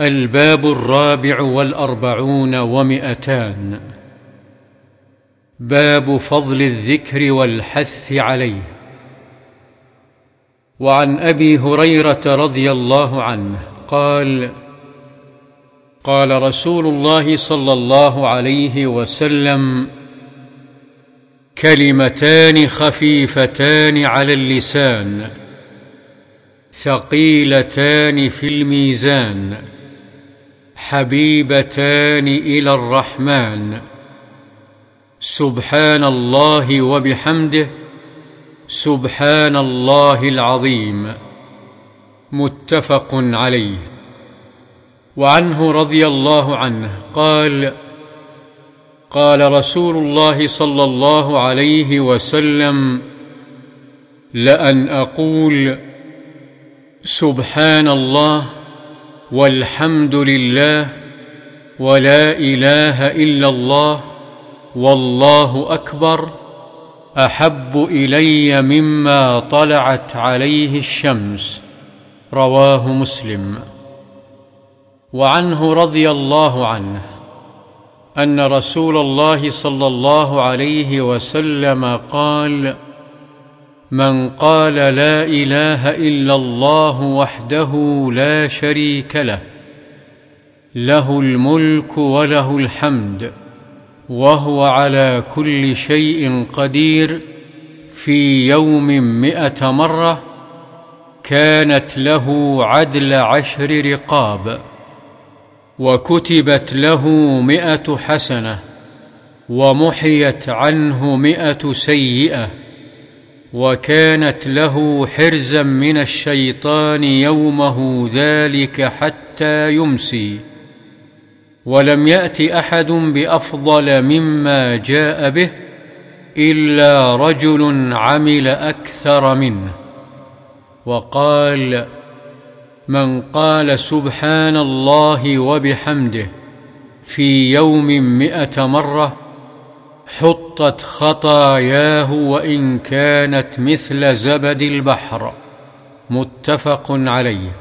الباب الرابع والأربعون ومئتان. باب فضل الذكر والحث عليه. وعن أبي هريرة رضي الله عنه قال قال رسول الله صلى الله عليه وسلم كلمتان خفيفتان على اللسان ثقيلتان في الميزان. حبيبتان إلى الرحمن. سبحان الله وبحمده سبحان الله العظيم. متفق عليه. وعنه رضي الله عنه قال قال رسول الله صلى الله عليه وسلم لأن أقول سبحان الله والحمد لله ولا إله إلا الله والله أكبر أحب إلي مما طلعت عليه الشمس رواه مسلم وعنه رضي الله عنه أن رسول الله صلى الله عليه وسلم قال من قال لا إله إلا الله وحده لا شريك له له الملك وله الحمد وهو على كل شيء قدير في يوم مائه مرة كانت له عدل عشر رقاب وكتبت له مائه حسنة ومحيت عنه مائه سيئة. وكانت له حرزا من الشيطان يومه ذلك حتى يمسي. ولم يأت أحد بأفضل مما جاء به إلا رجل عمل أكثر منه. وقال من قال سبحان الله وبحمده في يوم مائه مرة حطت خطاياه وإن كانت مثل زبد البحر. متفق عليه.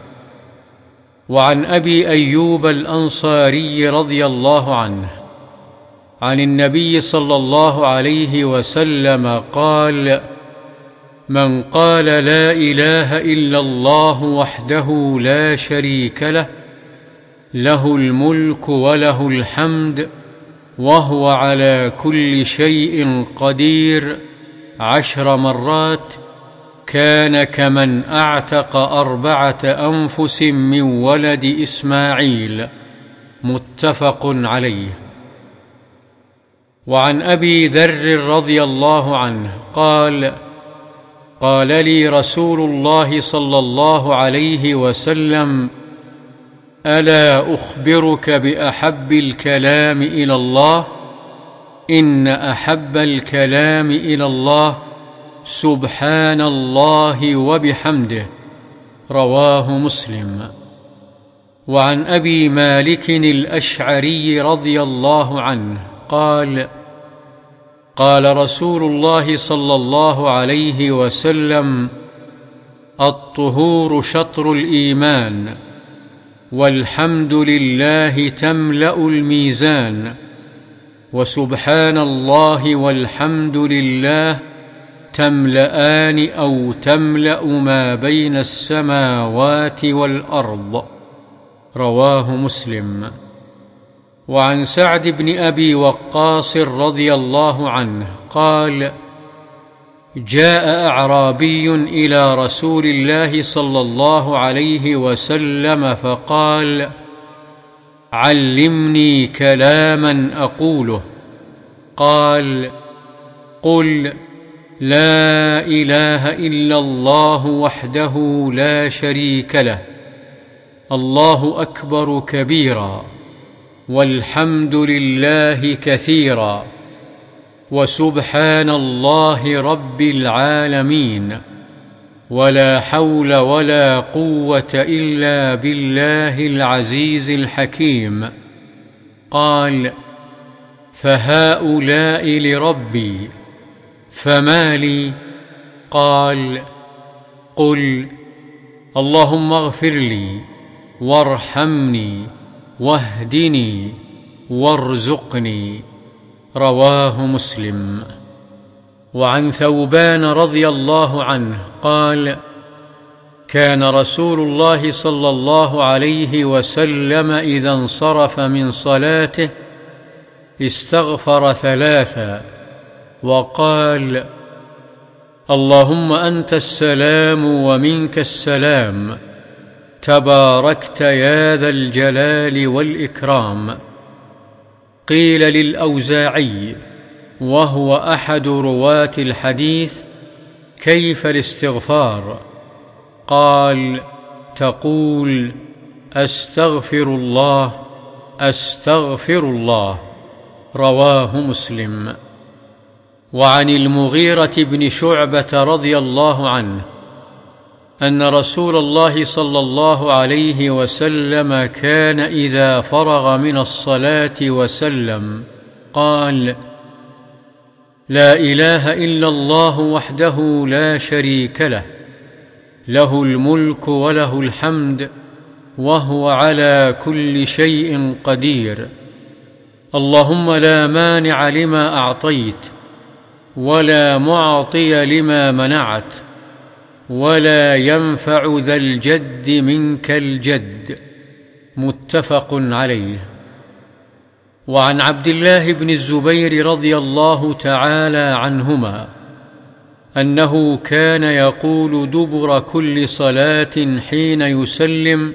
وعن أبي أيوب الأنصاري رضي الله عنه عن النبي صلى الله عليه وسلم قال من قال لا إله إلا الله وحده لا شريك له له الملك وله الحمد وهو على كل شيء قدير عشر مرات كان كمن أعتق أربعة أنفس من ولد إسماعيل متفق عليه. وعن أبي ذر رضي الله عنه قال قال لي رسول الله صلى الله عليه وسلم ألا أخبرك بأحب الكلام إلى الله؟ إن أحب الكلام إلى الله سبحان الله وبحمده. رواه مسلم. وعن أبي مالك الأشعري رضي الله عنه قال قال رسول الله صلى الله عليه وسلم الطهور شطر الإيمان. والحمد لله تملأ الميزان وسبحان الله والحمد لله تملان أو تملأ ما بين السماوات والأرض. رواه مسلم. وعن سعد بن أبي وقاص رضي الله عنه قال جاء أعرابي إلى رسول الله صلى الله عليه وسلم فقال علمني كلاما أقوله. قال قل لا إله إلا الله وحده لا شريك له الله أكبر كبيرا والحمد لله كثيرا. وسبحان الله رب العالمين ولا حول ولا قوة إلا بالله العزيز الحكيم. قال فهؤلاء لربي فما لي؟ قال قل اللهم اغفر لي وارحمني واهدني وارزقني. رواه مسلم. وعن ثوبان رضي الله عنه قال كان رسول الله صلى الله عليه وسلم إذا انصرف من صلاته استغفر ثلاثا وقال اللهم أنت السلام ومنك السلام تباركت يا ذا الجلال والإكرام. قيل للأوزاعي وهو أحد رواة الحديث كيف الاستغفار؟ قال تقول أستغفر الله أستغفر الله. رواه مسلم. وعن المغيرة بن شعبة رضي الله عنه أن رسول الله صلى الله عليه وسلم كان إذا فرغ من الصلاة وسلم قال لا إله إلا الله وحده لا شريك له له الملك وله الحمد وهو على كل شيء قدير. اللهم لا مانع لما أعطيت ولا معطي لما منعت. ولا ينفع ذا الجد منك الجد. متفق عليه. وعن عبد الله بن الزبير رضي الله تعالى عنهما أنه كان يقول دبر كل صلاة حين يسلم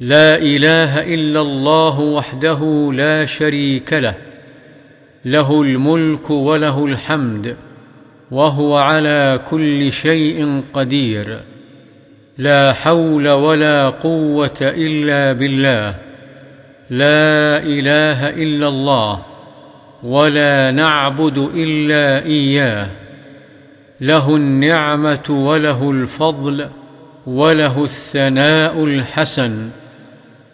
لا إله إلا الله وحده لا شريك له له الملك وله الحمد. وهو على كل شيء قدير. لا حول ولا قوة إلا بالله. لا إله إلا الله. ولا نعبد إلا إياه. له النعمة وله الفضل وله الثناء الحسن.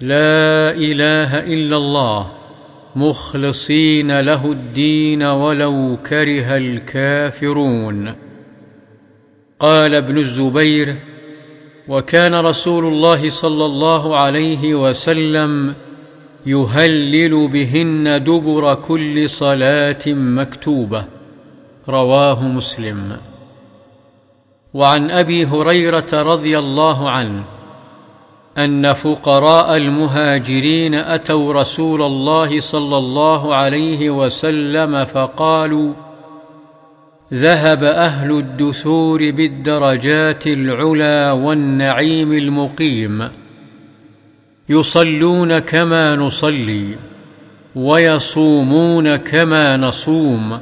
لا إله إلا الله. مخلصين له الدين ولو كره الكافرون. قال ابن الزبير وكان رسول الله صلى الله عليه وسلم يهلل بهن دبر كل صلاة مكتوبة. رواه مسلم. وعن أبي هريرة رضي الله عنه أن فقراء المهاجرين أتوا رسول الله صلى الله عليه وسلم فقالوا ذهب أهل الدثور بالدرجات العلى والنعيم المقيم يصلون كما نصلي ويصومون كما نصوم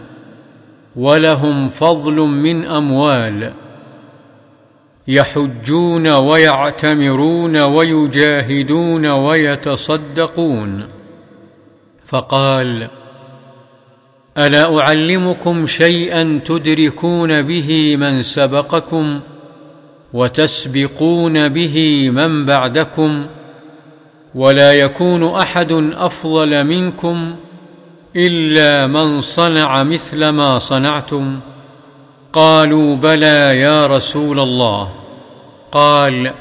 ولهم فضل من أموال. يحجون ويعتمرون ويجاهدون ويتصدقون. فقال ألا أعلمكم شيئا تدركون به من سبقكم وتسبقون به من بعدكم ولا يكون أحد أفضل منكم إلا من صنع مثل ما صنعتم؟ قالوا بلى يا رسول الله. قال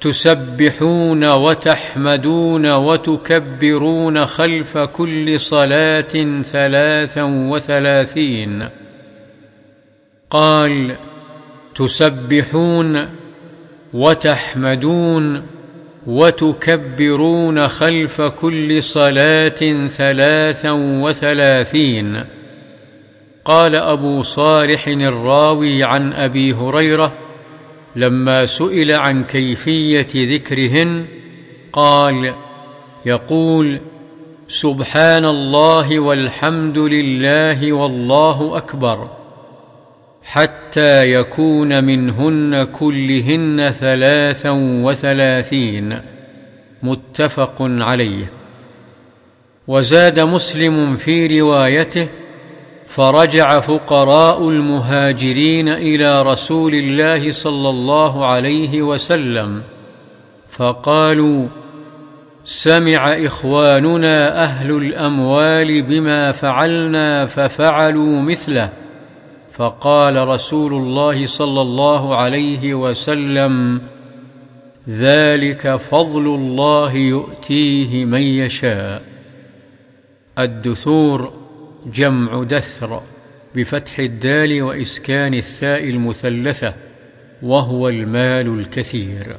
تسبحون وتحمدون وتكبرون خلف كل صلاة ثلاثا وثلاثين. قال تسبحون وتحمدون وتكبرون خلف كل صلاة ثلاثا وثلاثين. قال أبو صالح الراوي عن أبي هريرة لما سئل عن كيفية ذكرهن قال يقول سبحان الله والحمد لله والله أكبر حتى يكون منهن كلهن ثلاثا وثلاثين متفق عليه. وزاد مسلم في روايته فرجع فقراء المهاجرين إلى رسول الله صلى الله عليه وسلم فقالوا سمع إخواننا أهل الأموال بما فعلنا ففعلوا مثله. فقال رسول الله صلى الله عليه وسلم ذلك فضل الله يؤتيه من يشاء. الدثور جمع دثر بفتح الدال وإسكان الثاء المثلثة وهو المال الكثير.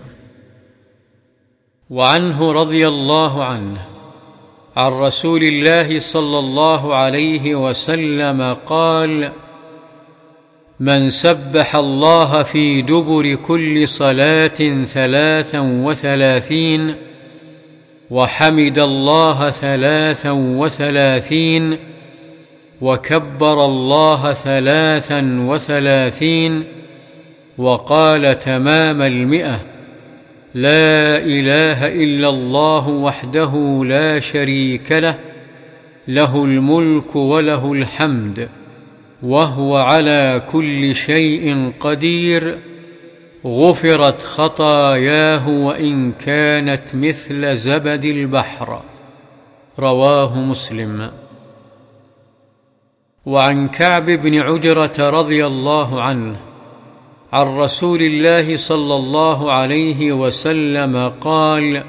وعنه رضي الله عنه عن رسول الله صلى الله عليه وسلم قال من سبح الله في دبر كل صلاة ثلاثا وثلاثين وحمد الله ثلاثا وثلاثين وكبر الله ثلاثا وثلاثين وقال تمام المئة لا إله إلا الله وحده لا شريك له له الملك وله الحمد وهو على كل شيء قدير غفرت خطاياه وإن كانت مثل زبد البحر رواه مسلم. وعن كعب بن عجرة رضي الله عنه عن رسول الله صلى الله عليه وسلم قال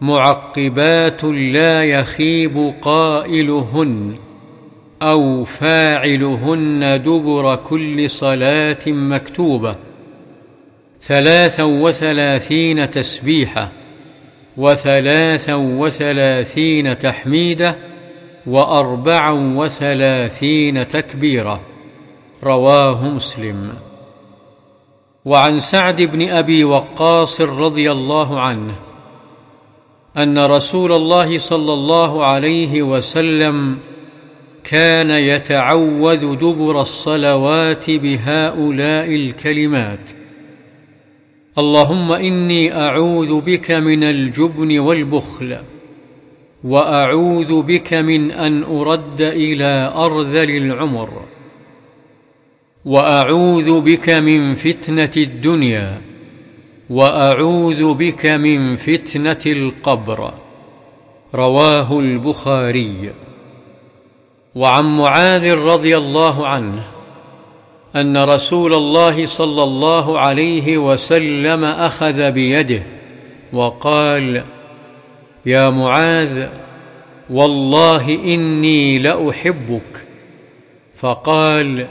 معقبات لا يخيب قائلهن أو فاعلهن دبر كل صلاة مكتوبة ثلاثا وثلاثين تسبيحة وثلاثا وثلاثين تحميدة واربعا وثلاثين تكبيرة. رواه مسلم. وعن سعد بن أبي وقاص رضي الله عنه أن رسول الله صلى الله عليه وسلم كان يتعوذ دبر الصلوات بهؤلاء الكلمات. اللهم إني أعوذ بك من الجبن والبخل. وأعوذ بك من أن أرد إلى أرذل العمر. وأعوذ بك من فتنة الدنيا. وأعوذ بك من فتنة القبر. رواه البخاري. وعن معاذ رضي الله عنه أن رسول الله صلى الله عليه وسلم أخذ بيده وقال يا معاذ والله إني لأحبك. فقال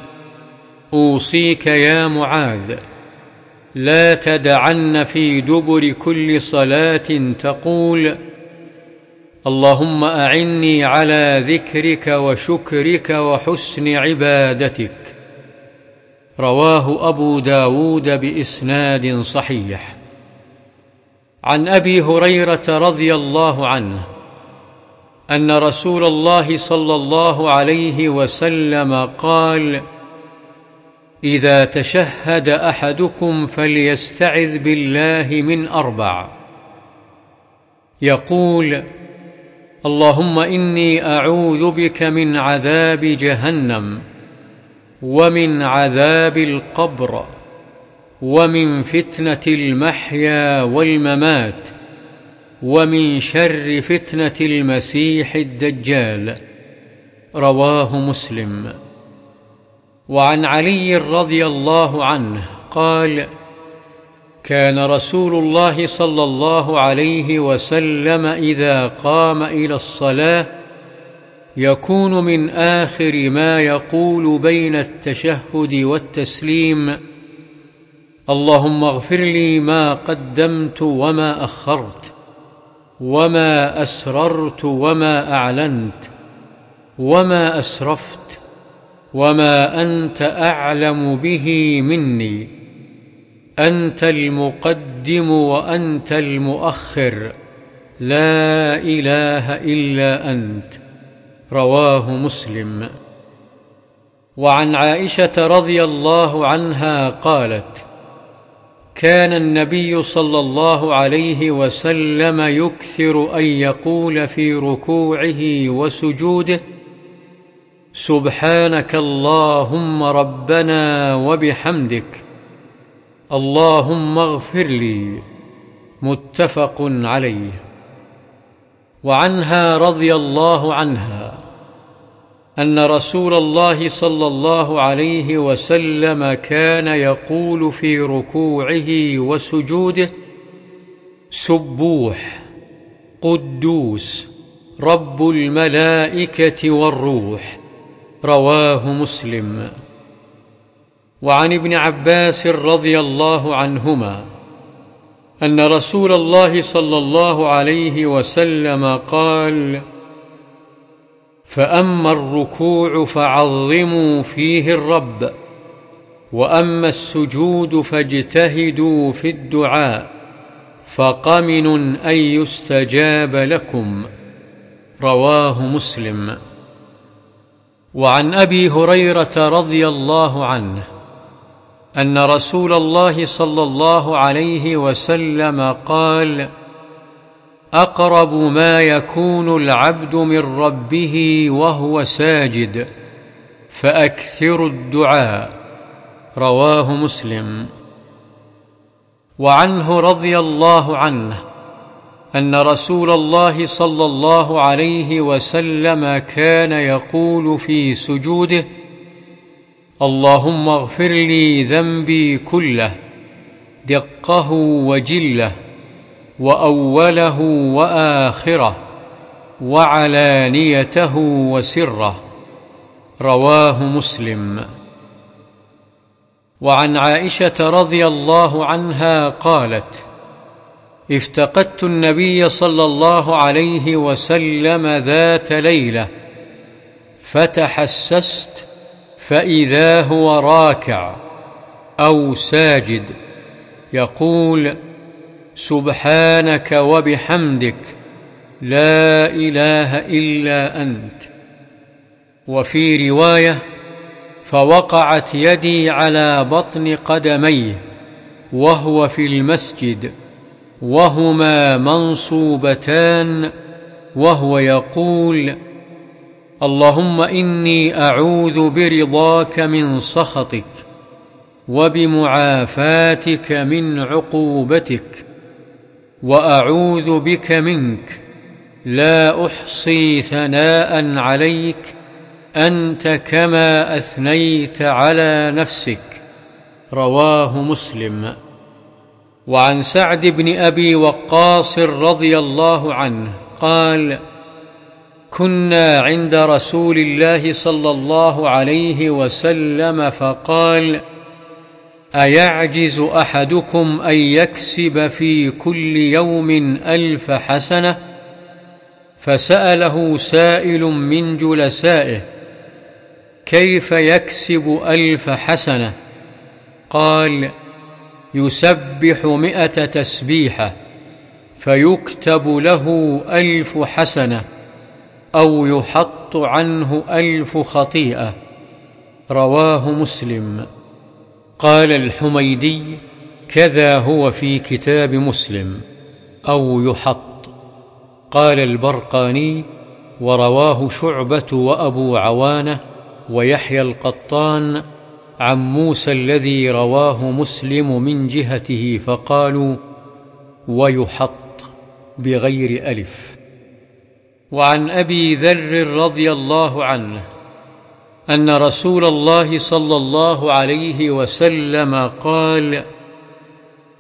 أوصيك يا معاذ لا تدعن في دبر كل صلاة تقول اللهم أعني على ذكرك وشكرك وحسن عبادتك. رواه أبو داود بإسناد صحيح. عن أبي هريرة رضي الله عنه أن رسول الله صلى الله عليه وسلم قال إذا تشهد أحدكم فليستعذ بالله من أربع يقول اللهم إني أعوذ بك من عذاب جهنم ومن عذاب القبر ومن فتنة المحيا والممات ومن شر فتنة المسيح الدجال. رواه مسلم. وعن علي رضي الله عنه قال كان رسول الله صلى الله عليه وسلم إذا قام إلى الصلاة يكون من آخر ما يقول بين التشهد والتسليم اللهم اغفر لي ما قدمت وما أخرت وما أسررت وما أعلنت وما أسرفت وما أنت أعلم به مني أنت المقدم وأنت المؤخر لا إله إلا أنت رواه مسلم وعن عائشة رضي الله عنها قالت كان النبي صلى الله عليه وسلم يكثر أن يقول في ركوعه وسجوده سبحانك اللهم ربنا وبحمدك اللهم اغفر لي متفق عليه. وعنها رضي الله عنها. أن رسول الله صلى الله عليه وسلم كان يقول في ركوعه وسجوده سبوح قدوس رب الملائكة والروح رواه مسلم. وعن ابن عباس رضي الله عنهما أن رسول الله صلى الله عليه وسلم قال فأما الركوع فعظموا فيه الرب وأما السجود فاجتهدوا في الدعاء فقمن أن يستجاب لكم رواه مسلم. وعن أبي هريرة رضي الله عنه أن رسول الله صلى الله عليه وسلم قال أقرب ما يكون العبد من ربه وهو ساجد فاكثروا الدعاء. رواه مسلم. وعنه رضي الله عنه أن رسول الله صلى الله عليه وسلم كان يقول في سجوده اللهم اغفر لي ذنبي كله دقه وجله وأوله وآخره وعلانيته وسره. رواه مسلم. وعن عائشة رضي الله عنها قالت افتقدت النبي صلى الله عليه وسلم ذات ليلة فتحسست فإذا هو راكع أو ساجد. يقول سبحانك وبحمدك لا إله إلا أنت. وفي رواية فوقعت يدي على بطن قدميه وهو في المسجد وهما منصوبتان وهو يقول اللهم إني أعوذ برضاك من سخطك وبمعافاتك من عقوبتك. وأعوذ بك منك. لا أحصي ثناء عليك. أنت كما أثنيت على نفسك. رواه مسلم. وعن سعد بن أبي وقاص رضي الله عنه قال كنا عند رسول الله صلى الله عليه وسلم فقال أيعجز أحدكم أن يكسب في كل يوم ألف حسنة؟ فسأله سائل من جلسائه كيف يكسب ألف حسنة؟ قال يسبح مائه تسبيحة فيكتب له ألف حسنة أو يحط عنه ألف خطيئة. رواه مسلم. قال الحميدي كذا هو في كتاب مسلم أو يحط. قال البرقاني ورواه شعبة وأبو عوانة ويحيى القطان عن موسى الذي رواه مسلم من جهته فقالوا ويحط بغير ألف. وعن أبي ذر رضي الله عنه أن رسول الله صلى الله عليه وسلم قال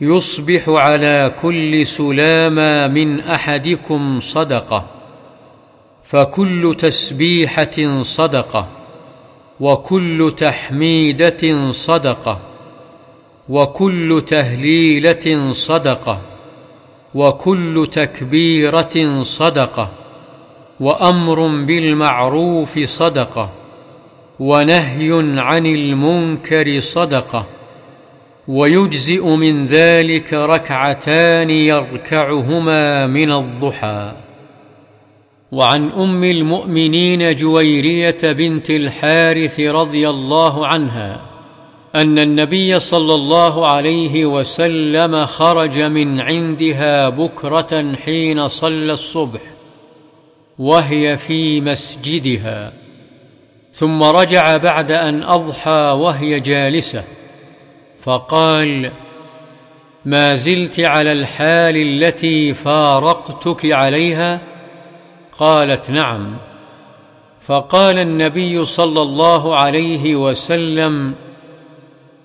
يصبح على كل سلامى من أحدكم صدقة فكل تسبيحة صدقة وكل تحميدة صدقة وكل تهليلة صدقة وكل تكبيرة صدقة وأمر بالمعروف صدقة. ونهي عن المنكر صدقة ويجزئ من ذلك ركعتان يركعهما من الضحى. وعن أم المؤمنين جويرية بنت الحارث رضي الله عنها أن النبي صلى الله عليه وسلم خرج من عندها بكرة حين صلى الصبح وهي في مسجدها. ثم رجع بعد أن أضحى وهي جالسة فقال ما زلت على الحال التي فارقتك عليها؟ قالت نعم. فقال النبي صلى الله عليه وسلم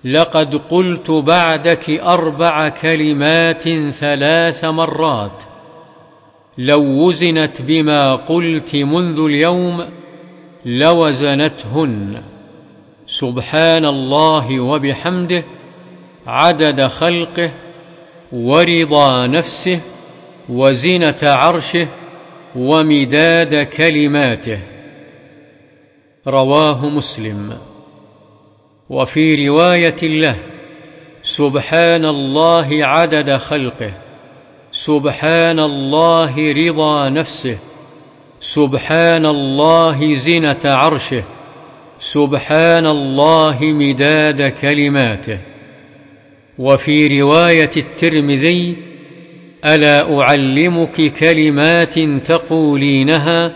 لقد قلت بعدك أربع كلمات ثلاث مرات لو وزنت بما قلت منذ اليوم لوزنتهن. سبحان الله وبحمده عدد خلقه ورضا نفسه وزنة عرشه ومداد كلماته. رواه مسلم. وفي رواية له سبحان الله عدد خلقه سبحان الله رضا نفسه. سبحان الله زنة عرشه سبحان الله مداد كلماته. وفي رواية الترمذي ألا أعلمك كلمات تقولينها؟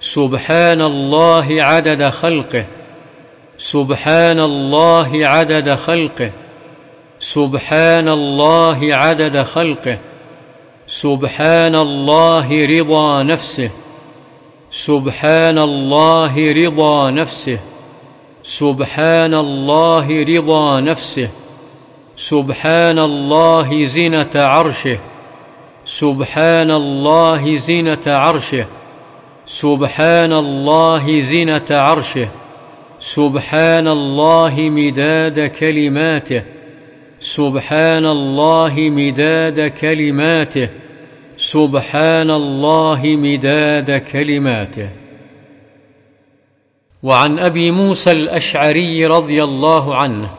سبحان الله عدد خلقه سبحان الله عدد خلقه سبحان الله عدد خلقه سبحان الله رضا نفسه. سبحان الله رضا نفسه. سبحان الله رضا نفسه. سبحان الله زنه عرشه. سبحان الله زنه عرشه. سبحان الله زنه عرشه. سبحان الله مداد كلماته. سبحان الله مداد كلماته. سبحان الله مداد كلماته. وعن أبي موسى الأشعري رضي الله عنه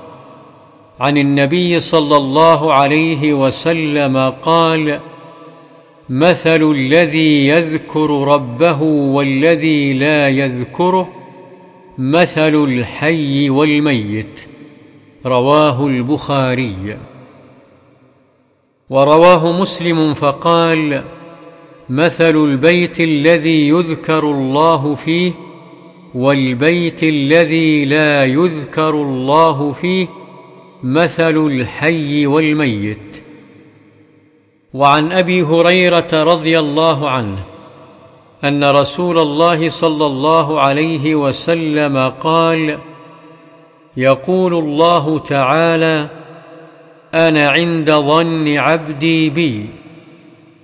عن النبي صلى الله عليه وسلم قال مثل الذي يذكر ربه والذي لا يذكره مثل الحي والميت. رواه البخاري. ورواه مسلم فقال مثل البيت الذي يذكر الله فيه والبيت الذي لا يذكر الله فيه مثل الحي والميت. وعن أبي هريرة رضي الله عنه أن رسول الله صلى الله عليه وسلم قال يقول الله تعالى أنا عند ظن عبدي بي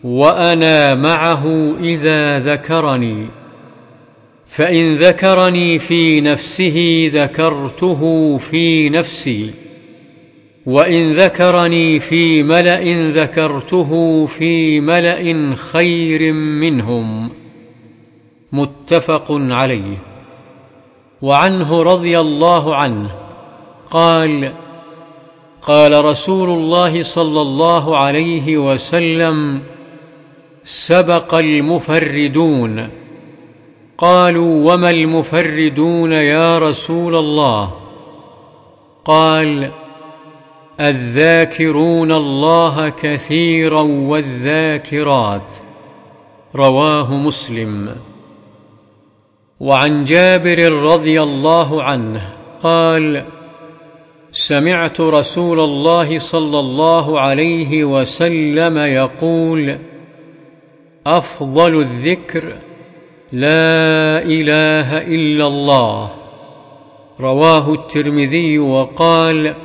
وأنا معه إذا ذكرني. فإن ذكرني في نفسه ذكرته في نفسي وإن ذكرني في ملأ ذكرته في ملأ خير منهم. متفق عليه. وعنه رضي الله عنه. قال قال رسول الله صلى الله عليه وسلم سبق المفردون. قالوا وما المفردون يا رسول الله؟ قال الذاكرون الله كثيرا والذاكرات. رواه مسلم. وعن جابر رضي الله عنه قال سمعت رسول الله صلى الله عليه وسلم يقول أفضل الذكر لا إله إلا الله. رواه الترمذي وقال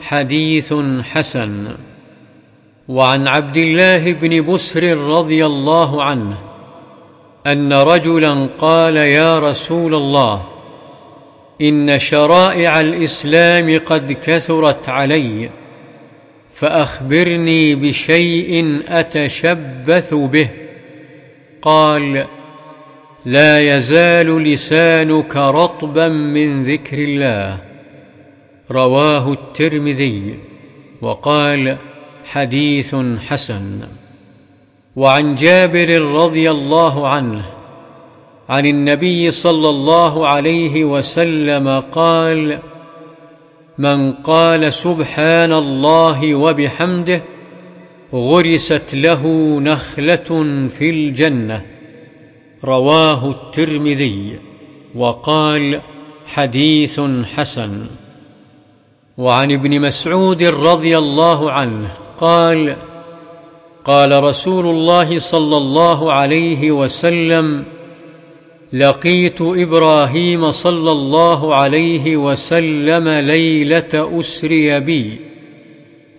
حديث حسن. وعن عبد الله بن بسر رضي الله عنه أن رجلا قال يا رسول الله إن شرائع الإسلام قد كثرت علي فأخبرني بشيء أتشبث به. قال لا يزال لسانك رطبا من ذكر الله. رواه الترمذي وقال حديث حسن. وعن جابر رضي الله عنه عن النبي صلى الله عليه وسلم قال من قال سبحان الله وبحمده غرست له نخلة في الجنة. رواه الترمذي وقال حديث حسن. وعن ابن مسعود رضي الله عنه قال قال رسول الله صلى الله عليه وسلم لقيت إبراهيم صلى الله عليه وسلم ليلة أسري بي.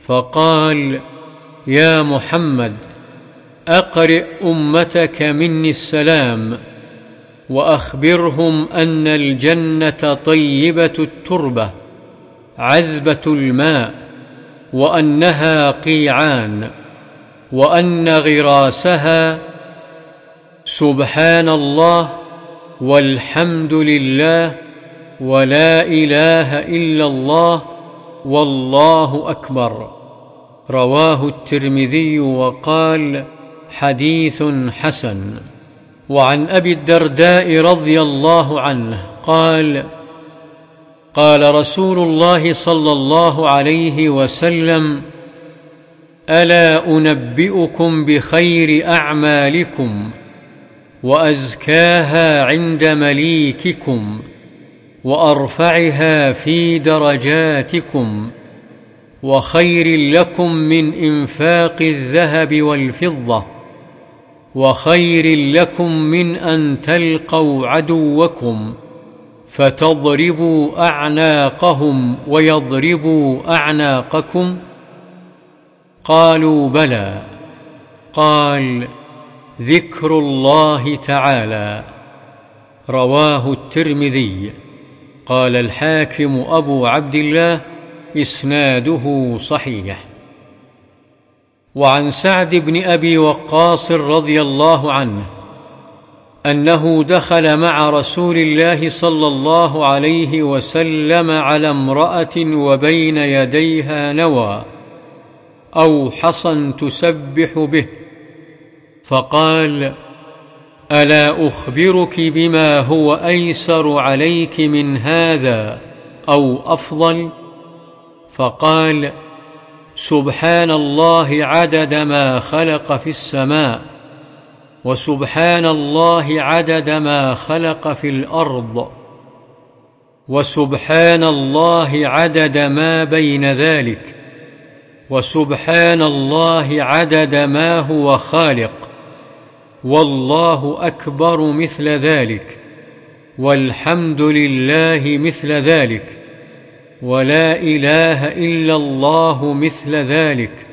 فقال يا محمد أقرئ أمتك مني السلام وأخبرهم أن الجنة طيبة التربة عذبة الماء وأنها قيعان وأن غراسها سبحان الله والحمد لله ولا إله إلا الله والله أكبر. رواه الترمذي وقال حديث حسن. وعن أبي الدرداء رضي الله عنه قال قال رسول الله صلى الله عليه وسلم ألا أنبئكم بخير أعمالكم؟ وأزكاها عند مليككم وأرفعها في درجاتكم وخير لكم من إنفاق الذهب والفضة وخير لكم من أن تلقوا عدوكم فتضربوا أعناقهم ويضربوا أعناقكم قالوا بلى قال ذكر الله تعالى. رواه الترمذي. قال الحاكم أبو عبد الله إسناده صحيح. وعن سعد بن أبي وقاص رضي الله عنه أنه دخل مع رسول الله صلى الله عليه وسلم على امرأة وبين يديها نوى أو حصى تسبح به. فقال ألا أخبرك بما هو أيسر عليك من هذا أو أفضل؟ فقال سبحان الله عدد ما خلق في السماء وسبحان الله عدد ما خلق في الأرض وسبحان الله عدد ما بين ذلك وسبحان الله عدد ما هو خالق. والله أكبر مثل ذلك والحمد لله مثل ذلك ولا إله إلا الله مثل ذلك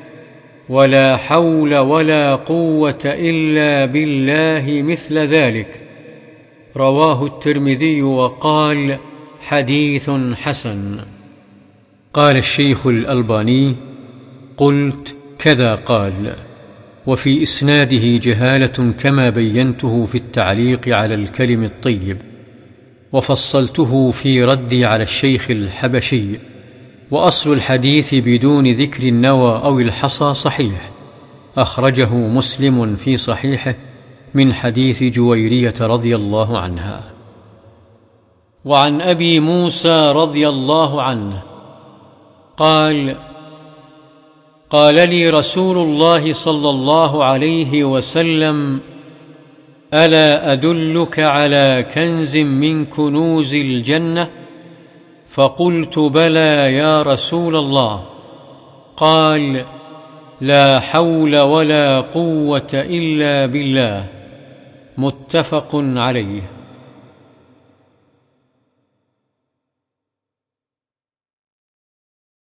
ولا حول ولا قوة إلا بالله مثل ذلك. رواه الترمذي وقال حديث حسن. قال الشيخ الألباني قلت كذا قال. وفي إسناده جهالة كما بينته في التعليق على الكلم الطيب وفصلته في ردي على الشيخ الحبشي وأصل الحديث بدون ذكر النوى أو الحصى صحيح أخرجه مسلم في صحيحه من حديث جويرية رضي الله عنها. وعن أبي موسى رضي الله عنه قال قال لي رسول الله صلى الله عليه وسلم ألا أدلك على كنز من كنوز الجنة؟ فقلت بلى يا رسول الله. قال لا حول ولا قوة إلا بالله. متفق عليه.